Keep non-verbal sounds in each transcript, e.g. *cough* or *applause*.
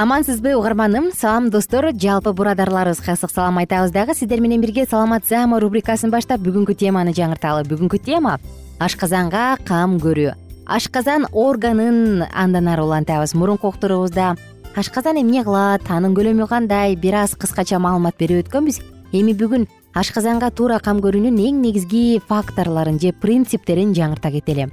амансызбы угарманым? Салам достор жалпы бурадарларыбызга ысык салам айтабыз дагы. Сиздер менен бирге саламат саама рубрикасын баштап бүгүнкү теманы жаңырталы. Бүгүнкү тема ашказанга кам көрүү. Ашказан органын андан ары улантабыз. Мурунку уктуруубузда ашказан эмне кылат анын көлөмү кандай бир аз кыскача маалымат берип өткөнбүз. Эми бүгүн ашказанга туура кам көрүүнүн эң негизги факторлорун же принциптерин жаңырта кетели.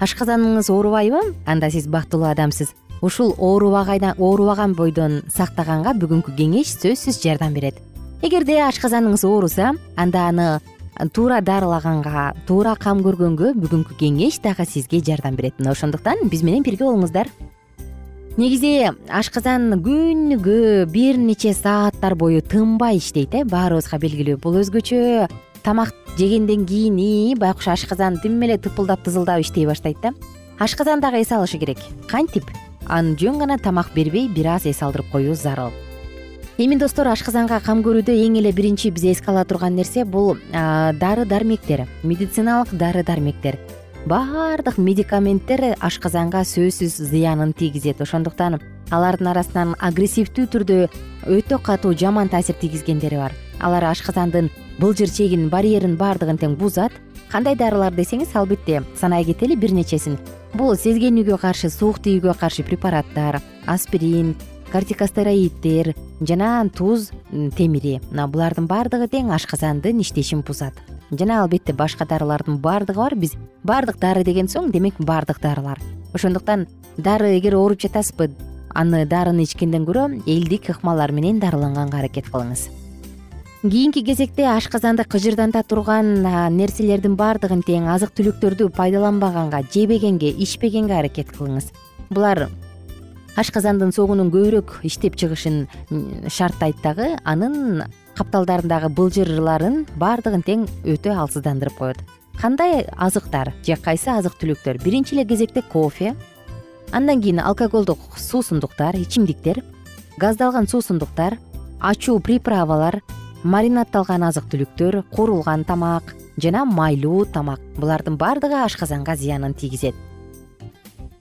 Ашказаныңыз оорубайбы? Анда сиз бактылуу адамсыз ушул оорубаган бойдон сактаганга бүгүнкү кеңеш сөзсүз жардам берет. Эгерде ашказаныңыз ооруса анда аны туура дарылаганга туура кам көргөнгө бүгүнкү кеңеш дагы сизге жардам берет. Мына ошондуктан биз менен бирге болуңуздар. Негизи ашказан күнүгө бир нече сааттар бою тынбай иштейт э баарыбызга белгилүү. Бул өзгөчө тамак жегенден кийин ии байкуш ашказан тим эле тыпылдап тызылдап иштей баштайт да. Ашказан дагы эс алышы керек. Кантип аны жөн гана тамак бербей бир аз эс алдырып коюу зарыл. Эми достор ашказанга кам көрүүдө эң эле биринчи биз эске ала турган нерсе бул дары дармектер медициналык дары дармектер. Баардык медикаменттер ашказанга сөзсүз зыянын тийгизет. Ошондуктан алардын арасынан агрессивдүү түрдө өтө катуу жаман таасир тийгизгендери бар. Алар ашказандын былжыр чегин барьерин баардыгын тең бузат кандай дарылар десеңиз албетте санай кетели бир нечесин. Бул сезгенүүгө каршы суук тийүүгө каршы препараттар аспирин кортикостероиддер жана туз темири. Мына булардын баардыгы тең ашказандын иштешин бузат. Жана албетте башка дарылардын баардыгы бар. Биз баардык дары деген соң демек баардык дарылар. Ошондуктан дары эгер ооруп жатасызбы аны дарыны ичкенден көрө элдик ыкмалар менен дарыланганга аракет кылыңыз кийинки кезекте ашказанды кыжырданта турган нерселердин баардыгын тең азык түлүктөрдү пайдаланбаганга жебегенге ичпегенге аракет кылыңыз. Булар ашказандын согунун көбүрөөк иштеп чыгышын шарттайт дагы анын капталдарындагы былжырларын баардыгын тең өтө алсыздандырып коет. Кандай азыктар же кайсы азык түлүктөр? Биринчи эле кезекте кофе андан кийин алкоголдук суусундуктар ичимдиктер газдалган суусундуктар ачуу приправалар маринадталган азык түлүктөр куурулган тамак жана майлуу тамак. Булардын баардыгы ашказанга зыянын тийгизет.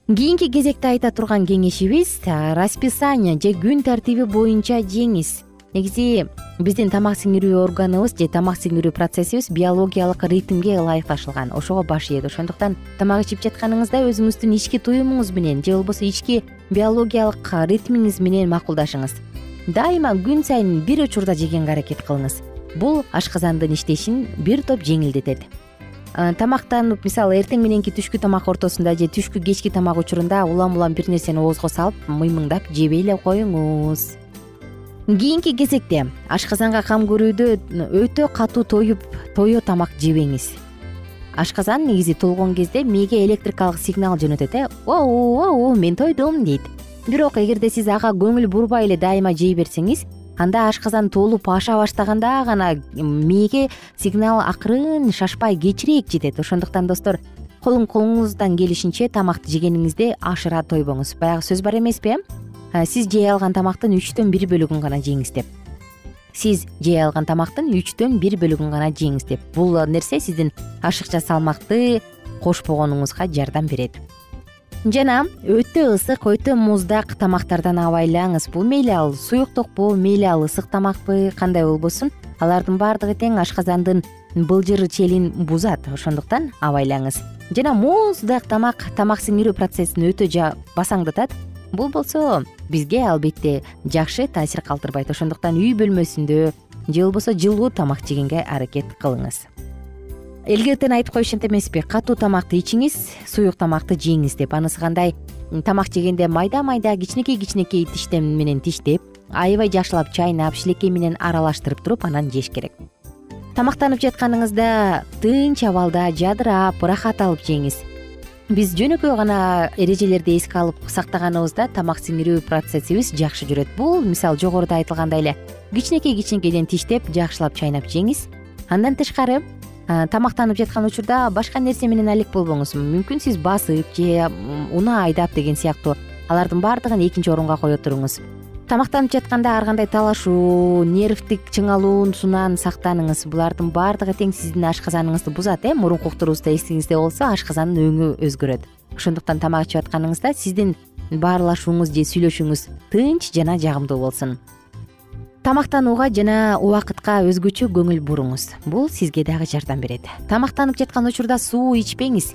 Кийинки кезекте айта турган кеңешибиз расписание же күн тартиби боюнча жеңиз. Негизи биздин тамак сиңирүү органыбыз же тамак сиңирүү процессибиз биологиялык ритмге ылайыкташылган ошого баш ийет. Ошондуктан тамак ичип жатканыңызда өзүңүздүн ички туюмуңуз менен же болбосо ички биологиялык ритмиңиз менен макулдашыңыз дайыма күн сайын бир учурда жегенге аракет кылыңыз. Бул ашказандын иштешин бир топ жеңилдетет. Тамактанып мисалы эртең мененки түшкү тамак ортосунда же түшкү кечки тамак учурунда улам улам бир нерсени оозго салып мыймыңдап жебей эле коюңуз. Кийинки кезекте ашказанга кам көрүүдө өтө катуу тоюп тое тамак жебеңиз. Ашказан негизи толгон кезде мээге электрикалык сигнал жөнөтөт э. Оу оу мен тойдум дейт бирок эгерде сиз ага көңүл бурбай эле дайыма жей берсеңиз анда ашказан толуп аша баштаганда гана мээге сигнал акырын шашпай кечирээк жетет. Ошондуктан достор колуңуздан келишинче тамакты жегениңизде ашыра тойбоңуз. Баягы сөз бар эмеспи э сиз жей алган тамактын үчтөн бир бөлүгүн гана жеңиз деп. Сиз жей алган тамактын үчтөн бир бөлүгүн гана жеңиз деп. Бул нерсе сиздин ашыкча салмакты кошпогонуңузга жардам берет жана өтө ысык өтө муздак тамактардан абайлаңыз. Бул мейли ал суюктукпу мейли ал ысык тамакпы кандай болбосун? Алардын баардыгы тең ашказандын былжыр челин бузат. Ошондуктан абайлаңыз. Жана муздак тамак тамак сиңирүү процессин өтө басаңдатат бул болсо бизге албетте жакшы таасир калтырбайт. Ошондуктан үй бөлмөсүндө же болбосо жылуу тамак жегенге аракет кылыңыз илгертен айтып коюшат эмеспи. Катуу тамакты ичиңиз суюк тамакты жеңиз деп. Анысы кандай? Тамак жегенде майда майда кичинекей кичинекей тиштер менен тиштеп аябай жакшылап чайнап шилекей менен аралаштырып туруп анан жеш керек. Тамактанып жатканыңызда тынч абалда жадырап ырахат алып жеңиз. Биз жөнөкөй гана эрежелерди эске алып сактаганыбызда тамак сиңирүү процессибиз жакшы жүрөт. Бул мисалы жогоруда айтылгандай эле. Кичинекей кичинекейден тиштеп жакшылап чайнап жеңиз. Андан тышкары тамактанып жаткан учурда башка нерсе менен алек болбоңуз. Мүмкүн сиз басып же унаа айдап деген сыяктуу. Алардын баардыгын экинчи орунга кое туруңуз тамактанып жатканда ар кандай талашуу нервдик чыңалуусунан сактаныңыз. Булардын баардыгы тең сиздин ашказаныңызды бузат э? Мурунку уктуруубузда эсиңизде болсо ашказандын өңү өзгөрөт. Ошондуктан тамак ичип атканыңызда сиздин баарлашууңуз же сүйлөшүүңүз тынч жана жагымдуу болсун тамактанууга жана убакытка өзгөчө көңүл буруңуз. Бул сизге дагы жардам берет. Тамактанып жаткан учурда суу ичпеңиз.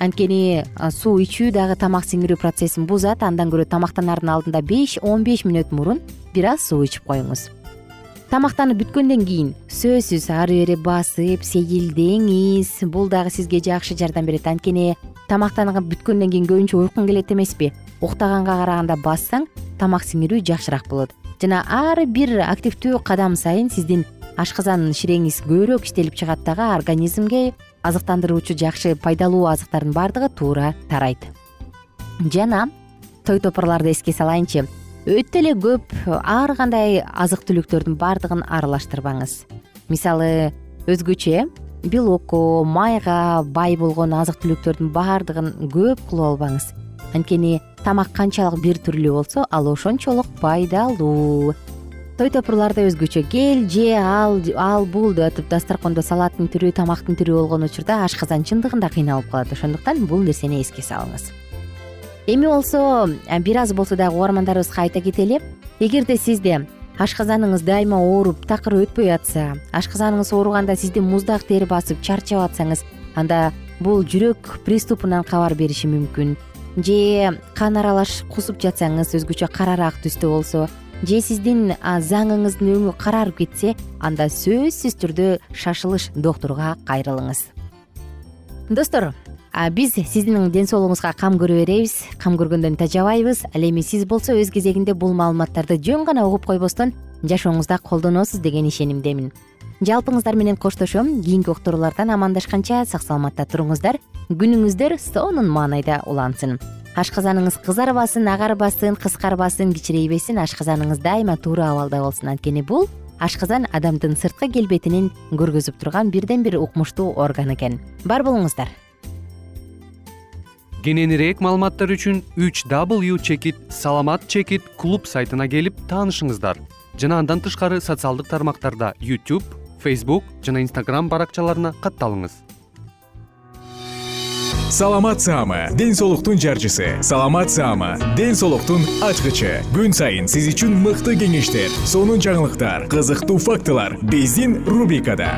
Анткени суу ичүү дагы тамак сиңирүү процессин бузат. Андан көрө тамактанардын алдында беш он беш мүнөт мурун бир аз суу ичип коюңуз. Тамактанып бүткөндөн кийин сөзсүз ары бери басып сейилдеңиз. Бул дагы сизге жакшы жардам берет. Анткени тамактанып бүткөндөн кийин көбүнчө уйкуң келет эмеспи. Уктаганга караганда бассаң тамак сиңирүү жакшыраак болот жана ар бир активдүү кадам сайын сиздин ашказан ширеңиз көбүрөөк иштелип чыгат дагы организмге азыктандыруучу жакшы пайдалуу азыктардын баардыгы туура тарайт. Жана той топурларды эске салайынчы. Өтө эле көп ар кандай азык түлүктөрдүн баардыгын аралаштырбаңыз. Мисалы өзгөчө белокко майга бай болгон азык түлүктөрдүн баардыгын көп кылып албаңыз. Анткени тамак канчалык бир түрлүү болсо ал ошончолук пайдалуу. Той топурларда өзгөчө кел же ал ал бул деп атып дасторкондо салаттын түрү тамактын түрү болгон учурда ашказан чындыгында кыйналып калат. Ошондуктан бул нерсени эске салыңыз. Эми болсо бир аз болсо дагы угармандарыбызга айта кетели эгерде сизде ашказаныңыз дайыма ооруп такыр өтпөй атса ашказаныңыз ооруганда сизди муздак тер басып чарчап атсаңыз анда бул жүрөк приступунан кабар бериши мүмкүн же кан аралаш кусуп жатсаңыз өзгөчө карараак түстө болсо же сиздин заңыңыздын өңү карарып кетсе анда сөзсүз түрдө шашылыш доктурга кайрылыңыз. Достор биз сиздин ден соолугуңузга кам көрө беребиз кам көргөндөн тажабайбыз. Ал эми сиз болсо өз кезегинде бул маалыматтарды жөн гана угуп койбостон жашооңузда колдоносуз деген ишенимдемин жалпыңыздар менен коштошом. Кийинки уктуруулардан амандашканча сак саламатта туруңуздар. Күнүңүздөр сонун маанайда улансын. Ашказаныңыз кызарбасын агарбасын кыскарбасын кичирейбесин. Ашказаныңыз дайыма туура абалда болсун анткени бул ашказан адамдын сырткы келбетинин көргөзүп турган бирден бир укмуштуу орган экен. Бар болуңуздар. Кененирээк маалыматтар үчүн үч w чекит саламат чекит клуб сайтына келип таанышыңыздар. Жана андан тышкары социалдык тармактарда youtube facebook жана instagram баракчаларына катталыңыз. Саламат саама ден соолуктун жарчысы. Саламат саама ден соолуктун ачкычы. Күн сайын сиз үчүн мыкты кеңештер сонун жаңылыктар кызыктуу фактылар биздин рубрикада.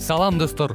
Салам достор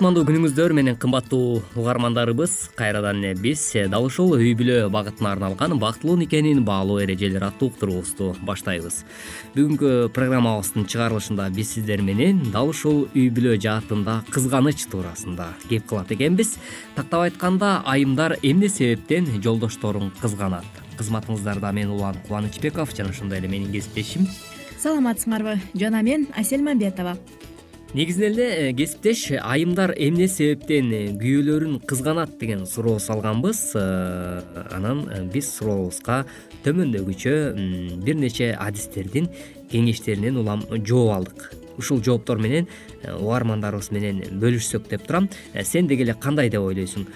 кутмандуу күнүңүздөр менен кымбаттуу угармандарыбыз. Кайрадан эле биз дал ушул үй бүлө багытына арналган бактылуу никенин баалуу эрежелери аттуу уктуруубузду баштайбыз. Бүгүнкү программабыздын чыгарылышында биз сиздер менен дал ушул үй бүлө жаатында кызганыч туурасында кеп кылат экенбиз. Тактап айтканда айымдар эмне себептен жолдошторун кызганат? Кызматыңыздарда мен улан кубанычбеков жана ошондой эле менин кесиптешим саламатсыңарбы жана мен асель мамбетова негизинен эле э, кесиптеш айымдар эмне себептен э, күйөөлөрүн кызганат деген суроо салганбыз. Э, анан биз сурообузга төмөндөгүчө бир нече адистердин кеңештеринен улам жооп алдык ушул жооптор менен угармандарыбыз менен бөлүшсөк деп турам. Сен деги эле кандай деп ойлойсуң?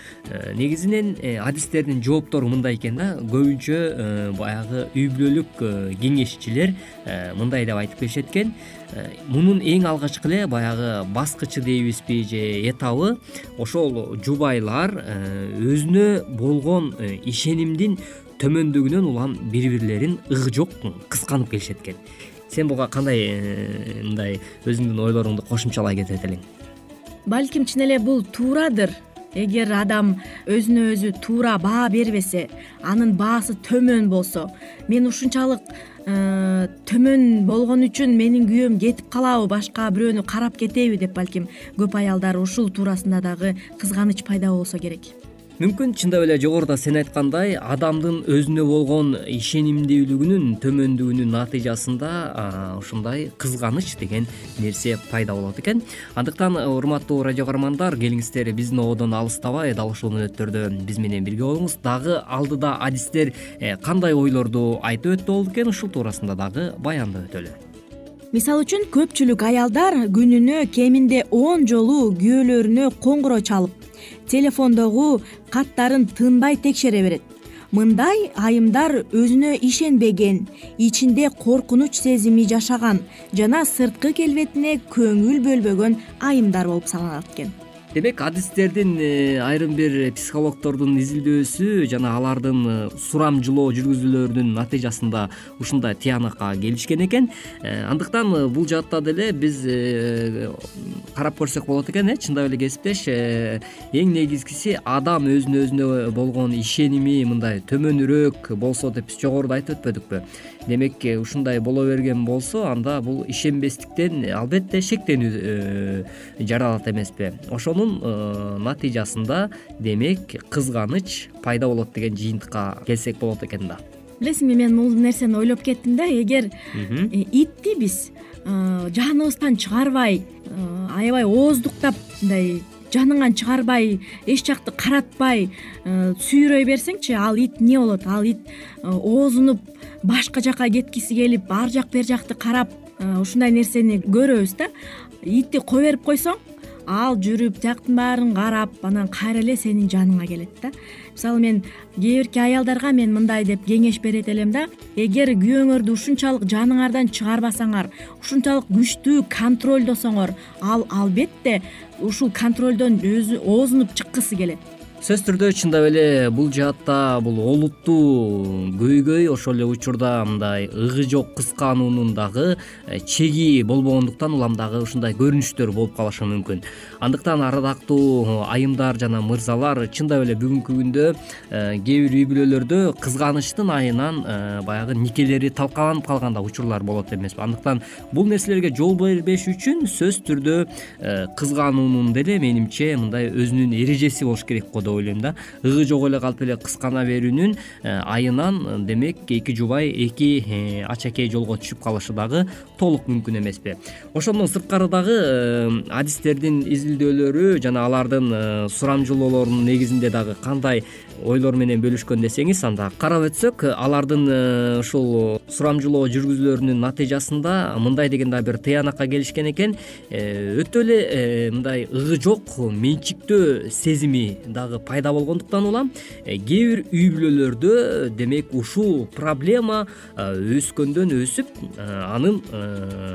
Негизинен адистердин жооптору мындай экен да. Көбүнчө баягы үй бүлөлүк кеңешчилер мындай деп айтып келишет экен. Э, мунун эң алгачкы эле баягы баскычы дейбизби же этабы ошол жубайлар э, өзүнө болгон э, ишенимдин төмөндүгүнөн улам бири бирлерин ыгы жок кысканып келишет экен сен буга кандай мындай өзүңдүн ойлоруңду кошумчалай кетет элең балким чын эле бул туурадыр. Эгер адам өзүнө өзү туура баа бербесе анын баасы төмөн болсо мен ушунчалык Э, төмөн болгон үчүн менин күйөөм кетип калабы башка бирөөнү карап кетеби деп балким көп аялдар ушул туурасында дагы кызганыч пайда болсо керек мүмкүн чындап эле жогоруда сен айткандай адамдын өзүнө болгон ишенимдүүлүгүнүн төмөндүгүнүн натыйжасында ушундай кызганыч деген нерсе пайда болот экен. Андыктан урматтуу радио каармандар келиңиздер биздин ободон алыстабай дал ушул мүнөттөрдө биз менен бирге болуңуз. Дагы алдыда адистер э, кандай ойлорду айтып өтүү болду экен ушул туурасында дагы баяндап өтөлү. Мисалы үчүн көпчүлүк аялдар күнүнө кеминде он жолу күйөөлөрүнө коңгуроо чалып телефондогу каттарын тынбай текшере берет. Мындай айымдар өзүнө ишенбеген ичинде коркунуч сезими жашаган жана сырткы келбетине көңүл бөлбөгөн айымдар болуп саналат экен демек адистердин э, айрым бир психологдордун изилдөөсү жана алардын э, сурамжылоо жүргүзүүлөрүнүн натыйжасында ушундай тыянакка келишкен экен. Э, андыктан бул жаатта деле биз карап көрсөк болот экен э чындап эле кесиптеш. Эң негизгиси адам өзүнө өзүнө болгон ишеними мындай төмөнүрөөк болсо деп биз жогоруда айтып өтпөдүкпү демек ушундай боло берген болсо анда бул ишенбестиктен албетте шектенүү жаралат эмеспи. Ошону Э, натыйжасында демек кызганыч пайда болот деген жыйынтыкка келсек болот экен да. Билесиңби мен бул нерсени ойлоп кеттим да эгер э, итти биз э, жаныбыздан чыгарбай аябай ооздуктап мындай жаныңан чыгарбай эч жакты каратпай сүйрөй берсеңчи ал ит эмне болот? Ал ит оозунуп башка жака кеткиси келип ар жак бери жакты карап ушундай нерсени көрөбүз да? Итти кое берип койсоң ал жүрүп тияктын баарын карап анан кайра эле сенин жаныңа келет да? Мисалы мен кээ бирки аялдарга мен мындай деп кеңеш берет элем да эгер күйөөңөрдү ушунчалык жаныңардан чыгарбасаңар ушунчалык күчтүү контролдосоңор ал албетте ушул контролдон өзү оозунуп чыккысы келет сөзсүз түрдө чындап эле бул жаатта бул олуттуу көйгөй ошол эле учурда мындай ыгы жок кыскануунун дагы э, чеги болбогондуктан улам дагы ушундай көрүнүштөр болуп калышы мүмкүн. Андыктан аралактуу айымдар жана мырзалар чындап эле бүгүнкү күндө э, кээ бир үй бүлөлөрдө кызганычтын айынан э, баягы никелери талкаланып калган да учурлар болот эмеспи. Андыктан бул нерселерге жол бербеш үчүн сөзсүз түрдө кызгануунун деле менимче мындай өзүнүн эрежеси болуш керек го деп ойлойм да. Ыгы жок эле калп эле кыскана берүүнүн э, айынан демек эки жубай эки э, ачакей жолго түшүп калышы дагы толук мүмкүн эмеспи. Ошондон сырткары дагы э, адистердин изилдөөлөрү жана алардын сурамжылоолорунун негизинде дагы кандай ойлор менен бөлүшкөн десеңиз анда карап өтсөк алардын ушул сурамжылоо жүргүзүүлөрүнүн натыйжасында мындай деген дагы бир тыянакка келишкен экен. Өтө эле мындай ыгы жок менчиктөө сезими дагы пайда болгондуктан улам э, кээ бир үй бүлөлөрдө демек ушул проблема э, өскөндөн өсүп э, анын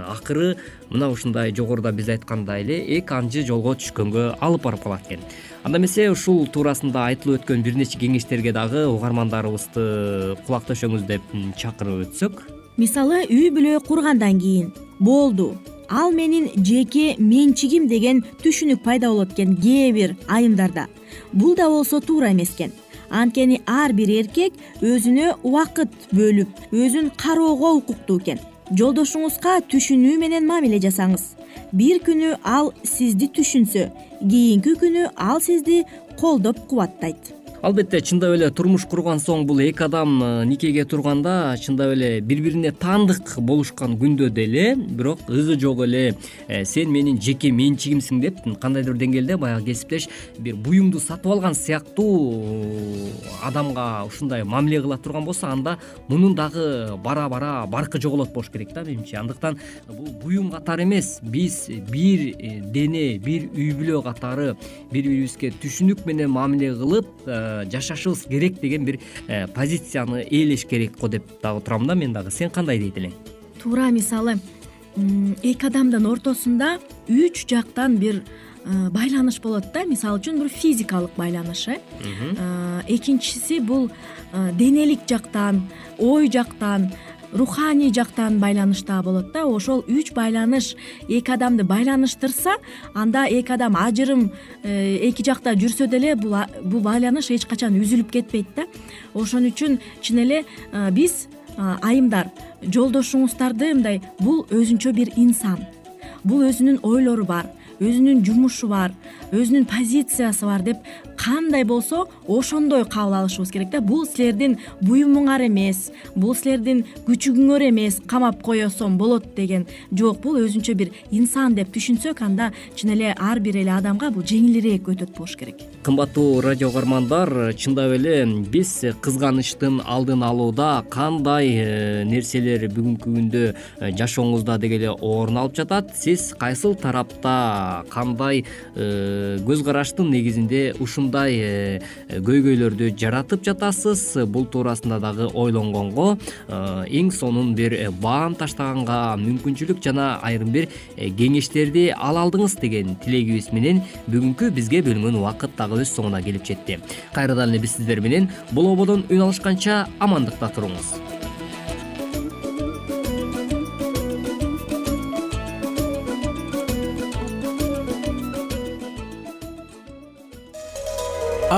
акыры мына ушундай жогоруда биз айткандай эле эки анчы жолго түшкөнгө алып барып калат экен анда эмесе ушул туурасында айтылып өткөн бир нече кеңештерге дагы угармандарыбызды кулак төшөңүз деп чакырып өтсөк. Мисалы үй бүлө кургандан кийин болду ал менин жеке менчигим деген түшүнүк пайда болот экен кээ бир айымдарда. Бул да болсо туура эмес экен. Анткени ар бир эркек өзүнө убакыт бөлүп өзүн кароого укуктуу экен. Жолдошуңузга түшүнүү менен мамиле жасаңыз. Бир күнү ал сизди түшүнсө кийинки күнү ал сизди колдоп кубаттайт албетте чындап эле турмуш курган соң бул эки адам э, никеге турганда чындап эле бири бирине таандык болушкан күндө деле бирок ыгы жок эле э, сен менин жеке менчигимсиң деп кандайдыр бир деңгээлде баягы кесиптеш бир буюмду сатып алган сыяктуу э, адамга ушундай мамиле кыла турган болсо анда мунун дагы бара бара баркы жоголот болуш керек да менимче андыктан бул буюм катары эмес. Биз бир дене бир үй бүлө катары бири бирибизге түшүнүк менен мамиле кылып жашашыбыз керек деген бир э, позицияны ээлеш керек го деп дагы турам да мен дагы. Сен кандай дейт элең туура мисалы эки адамдын ортосунда үч жактан бир э, байланыш болот да. Мисалы үчүн бир физикалык байланыш э, э экинчиси бул денелик жактан ой жактан руханий жактан байланыш дагы болот да. Ошол үч байланыш эки адамды байланыштырса анда эки адам ажырым э, эки жакта жүрсө деле бул байланыш эч качан үзүлүп кетпейт да. Ошон үчүн чын эле э, биз э, айымдар жолдошуңуздарды мындай бул өзүнчө бир инсан. Бул өзүнүн ойлору бар өзүнүн жумушу бар өзүнүн позициясы бар деп кандай болсо ошондой кабыл алышыбыз керек да. Бул силердин буюмуңар эмес бул силердин күчүгүңөр эмес камап коесом болот деген. Жок бул өзүнчө бир инсан деп түшүнсөк анда чын эле ар бир эле адамга бул жеңилирээк өтөт болуш керек. Кымбаттуу радио угармандар чындап эле биз кызганычтын алдын алууда кандай э, нерселер бүгүнкү күндө э, жашооңузда деги эле орун алып жатат? Сиз кайсыл тарапта кандай э, көз караштын негизинде ушун Э, көйгөйлөрдү жаратып жатасыз? Бул туурасында дагы ойлонгонго э, эң сонун бир э, баам таштаганга мүмкүнчүлүк жана айрым бир кеңештерди ала алдыңыз деген тилегибиз менен бүгүнкү бизге бөлүнгөн убакыт дагы өз соңуна келип жетти. Кайрадан эле биз сиздер менен бул ободон үн алышканча амандыкта туруңуз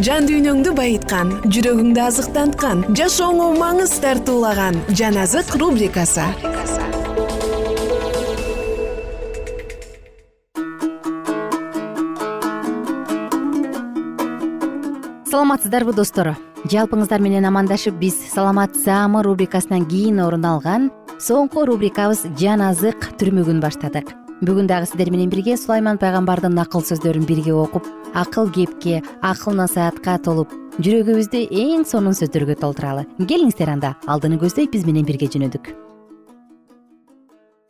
жан дүйнөңдү байыткан жүрөгүңдү азыктанткан жашооңо маңыз тартуулаган жан азык рубрикасы. Саламатсыздарбы достор жалпыңыздар менен амандашып биз саламат саамы рубрикасынан кийин орун алган соңку рубрикабыз жан азык түрмөгүн баштадык бүгүн дагы сиздер менен бирге сулайман пайгамбардын акыл сөздөрүн бирге окуп акыл кепке акыл насаатка толуп жүрөгүбүздү эң сонун сөздөргө толтуралы. Келиңиздер анда. Алдыны көздөй биз менен бирге жөнөдүк.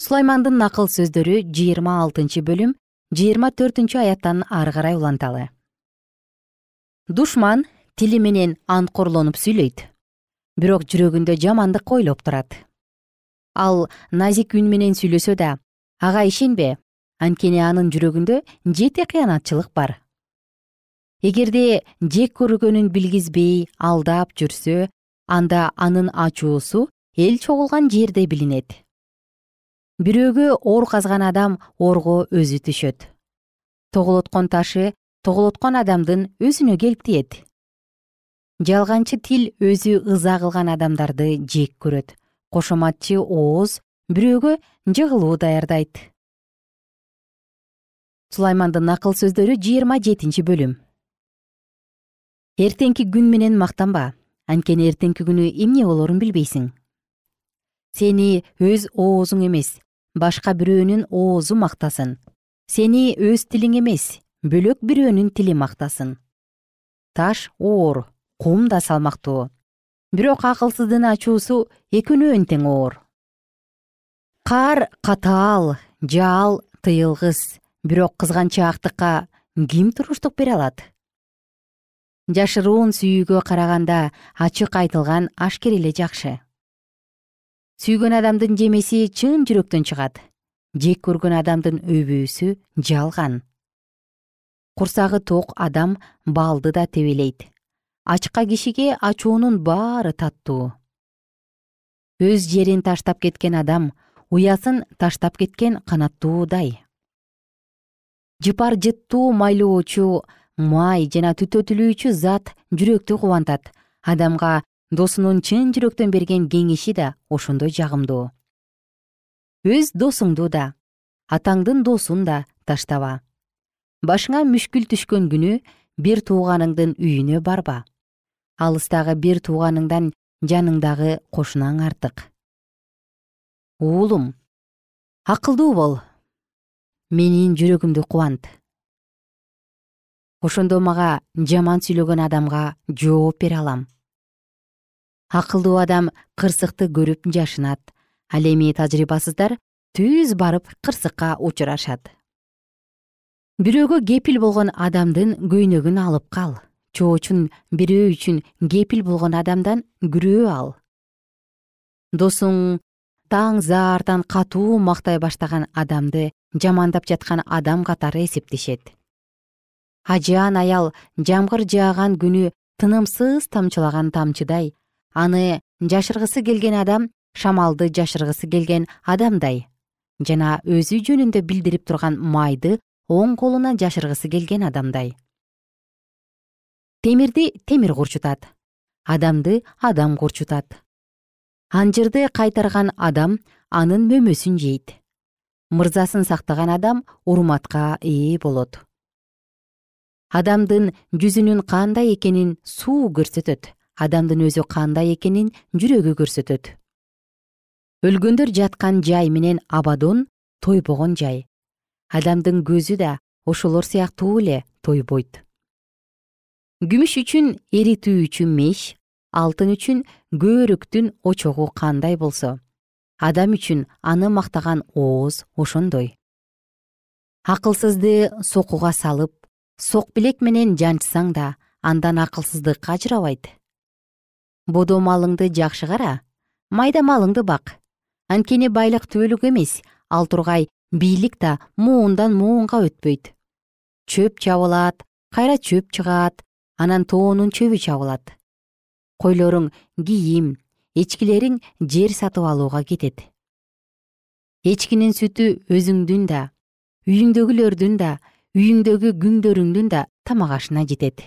Сулаймандын акыл сөздөрү жыйырма алтынчы бөлүм жыйырма төртүнчү аяттан ары карай уланталы. Душман тили менен анткорлонуп сүйлөйт. Бирок жүрөгүндө жамандык ойлоп турат. Ал назик үн менен сүйлөсө да ага ишенбе. Анткени анын жүрөгүндө жети кыянатчылык бар. Эгерде жек көргөнүн билгизбей алдап жүрсө анда анын ачуусу эл чогулган жерде билинет. Бирөөгө ор казган адам орго өзү түшөт. Тоголоткон ташы тоголоткон адамдын өзүнө келип тиет. Жалганчы тил өзү ыза кылган адамдарды жек көрөт. Кошоматчы ооз бирөөгө жыгылуу даярдайт. Сулаймандын акыл сөздөрү жыйырма жетинчи бөлүм. Эртеңки күн менен мактанба. Анткени эртеңки күнү эмне болорун билбейсиң. Сени өз оозуң эмес башка бирөөнүн оозу мактасын. Сени өз тилиң эмес бөлөк бирөөнүн тили мактасын. Таш оор кум да салмактуу. Бирок акылсыздын ачуусу экөөнөн тең оор каар катаал жаал тыйылгыс. Бирок кызганчаактыкка ким туруштук бере алат? Жашыруун сүйүүгө караганда ачык айтылган ашкер эле жакшы. Сүйгөн адамдын жемеси чын жүрөктөн чыгат. Жек көргөн адамдын өбүүсү жалган. Курсагы ток адам балды да тебелейт. Ачка кишиге ачуунун баары таттуу. Өз жерин таштап кеткен адам уясын таштап кеткен канаттуудай жыпар жыттуу майлоочу май жана түтөтүлүүчү зат жүрөктү кубантат. Адамга досунун чын жүрөктөн берген кеңеши да ошондой жагымдуу. Өз досуңду да атаңдын досун да таштаба. Башыңа мүшкүл түшкөн күнү бир тууганыңдын үйүнө барба. Алыстагы бир тууганыңдан жаныңдагы кошунаң артык уулум акылдуу бол. Менин жүрөгүмдү кубант. Ошондо мага жаман сүйлөгөн адамга жооп бере алам. Акылдуу адам кырсыкты көрүп жашынат. Ал эми тажрыйбасыздар түз барып кырсыкка учурашат. Бирөөгө кепил болгон адамдын көйнөгүн алып кал. Чоочун бирөө үчүн кепил болгон адамдан күрөө ал. Досуң таң заартан катуу мактай баштаган адамды жамандап жаткан адам катары эсептешет. Ажаан аял жамгыр жааган күнү тынымсыз тамчылаган тамчыдай. Аны жашыргысы келген адам шамалды жашыргысы келген адамдай. Жана өзү жөнүндө билдирип турган майды оң колуна жашыргысы келген адамдай. Темирди темир курчутат. Адамды адам курчутат анжырды кайтарган адам анын мөмөсүн жейт. Мырзасын сактаган адам урматка ээ болот. Адамдын жүзүнүн кандай экенин суу көрсөтөт. Адамдын өзү кандай экенин жүрөгү көрсөтөт. Өлгөндөр жаткан жай менен абадон тойбогон жай. Адамдын көзү да ошолор сыяктуу эле тойбойт. Күмүш үчүн эритүүчү меш алтын үчүн көөрүктүн очогу кандай болсо. Адам үчүн аны мактаган ооз ошондой. Акылсызды сокуга салып сок билек менен жанчсаң да андан акылсыздык ажырабайт бодо малыңды жакшы кара майда малыңды бак. Анткени байлык түбөлүк эмес ал тургай бийлик да муундан муунга өтпөйт. Чөп чабылат кайра чөп чыгат анан тоонун чөбү чабылат койлоруң кийим эчкилериң жер сатып алууга кетет. Эчкинин сүтү өзүңдүн да үйүңдөгүлөрдүн да үйүңдөгү күңдөрүңдүн да тамак ашына жетет.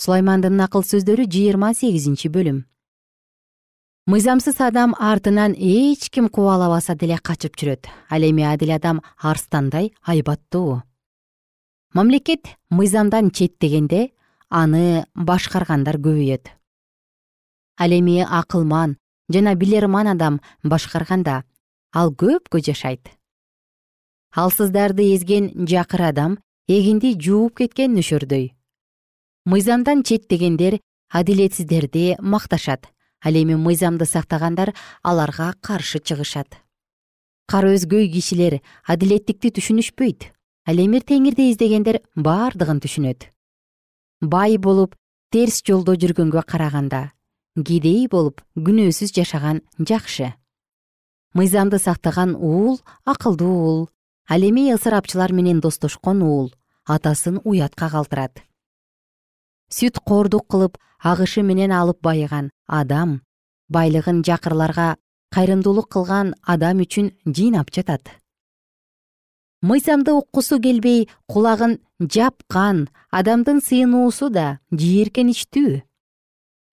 Сулаймандын акыл сөздөрү жыйырма сегизинчи бөлүм. Мыйзамсыз адам артынан эч ким кубалабаса деле качып жүрөт. Ал эми адил адам арстандай айбаттуу. Мамлекет мыйзамдан четтегенде аны башкаргандар көбөйөт. Ал эми акылман жана билерман адам башкарганда ал көпкө жашайт. Алсыздарды эзген жакыр адам эгинди жууп кеткен нөшөрдөй. Мыйзамдан четтегендер адилетсиздерди макташат ал эми мыйзамды сактагандар аларга каршы чыгышат. Кара өзгөй кишилер адилеттикти түшүнүшпөйт ал эми теңирди издегендер бардыгын түшүнөт бай болуп терс жолдо жүргөнгө караганда кедей болуп күнөөсүз жашаган жакшы. Мыйзамды сактаган уул акылдуу уул ал эми ысырапчылар менен достошкон уул атасын уятка калтырат. Сүт коордук кылып агышы менен алып байыган адам байлыгын жакырларга кайрымдуулук кылган адам үчүн жыйнап жатат мыйзамды уккусу келбей кулагын жапкан адамдын сыйынуусу да жийиркеничтүү.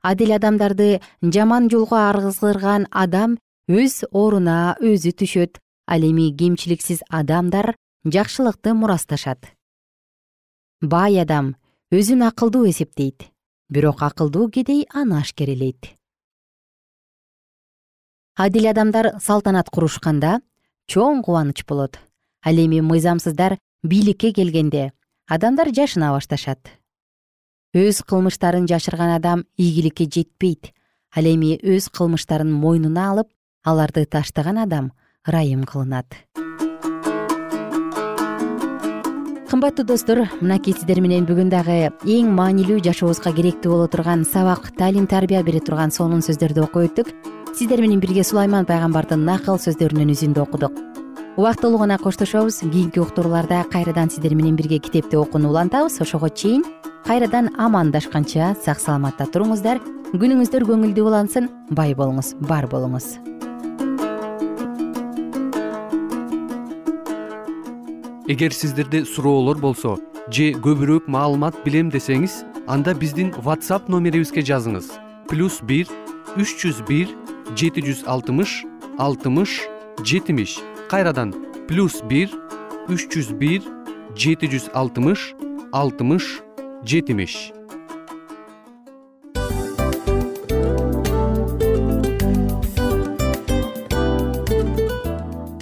Адил адамдарды жаман жолго аргызгырган адам өз оруна өзү түшөт ал эми кемчиликсиз адамдар жакшылыкты мурасташат. Бай адам өзүн акылдуу эсептейт бирок акылдуу кедей аны ашкерелейт. Адил адамдар салтанат курушканда чоң кубаныч болот ал эми мыйзамсыздар бийликке келгенде адамдар жашына башташат. Өз кылмыштарын жашырган адам ийгиликке жетпейт. Ал эми өз кылмыштарын мойнуна алып аларды таштаган адам ырайым кылынат. Кымбаттуу достор мынакей сиздер менен бүгүн дагы эң маанилүү жашообузга керектүү боло турган сабак таалим тарбия бере турган сонун сөздөрдү окуп өттүк. Сиздер менен бирге сулайман пайгамбардын накыл сөздөрүнөн үзүндү окудук убактылуу гана коштошобуз. Кийинки уктурууларда кайрадан сиздер менен бирге китепти окууну улантабыз. Ошого чейин кайрадан амандашканча сак саламатта туруңуздар. Күнүңүздөр көңүлдүү улансын бай болуңуз бар болуңуз. Эгер сиздерде суроолор болсо же көбүрөөк маалымат билем десеңиз анда биздин whatsapp номерибизге жазыңыз. Плюс бир үч жүз бир жети жүз алтымыш алтымыш жетимиш кайрадан плюс бир үч жүз бир жети жүз алтымыш алтымыш жетимиш.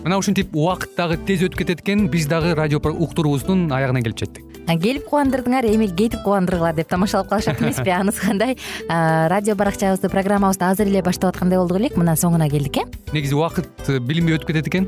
Мына ушинтип убакыт дагы тез өтүп кетет экен биз дагы радио уктуруубуздун аягына келип жеттик. Келип кубандырдыңар эми кетип кубандыргыла деп тамашалап калышат эмеспи *laughs* анысы кандай? Радио баракчабызды программабызды азыр эле баштап аткандай болдук элек мына соңуна келдик э? Негизи убакыт э, билинбей өтүп кетет экен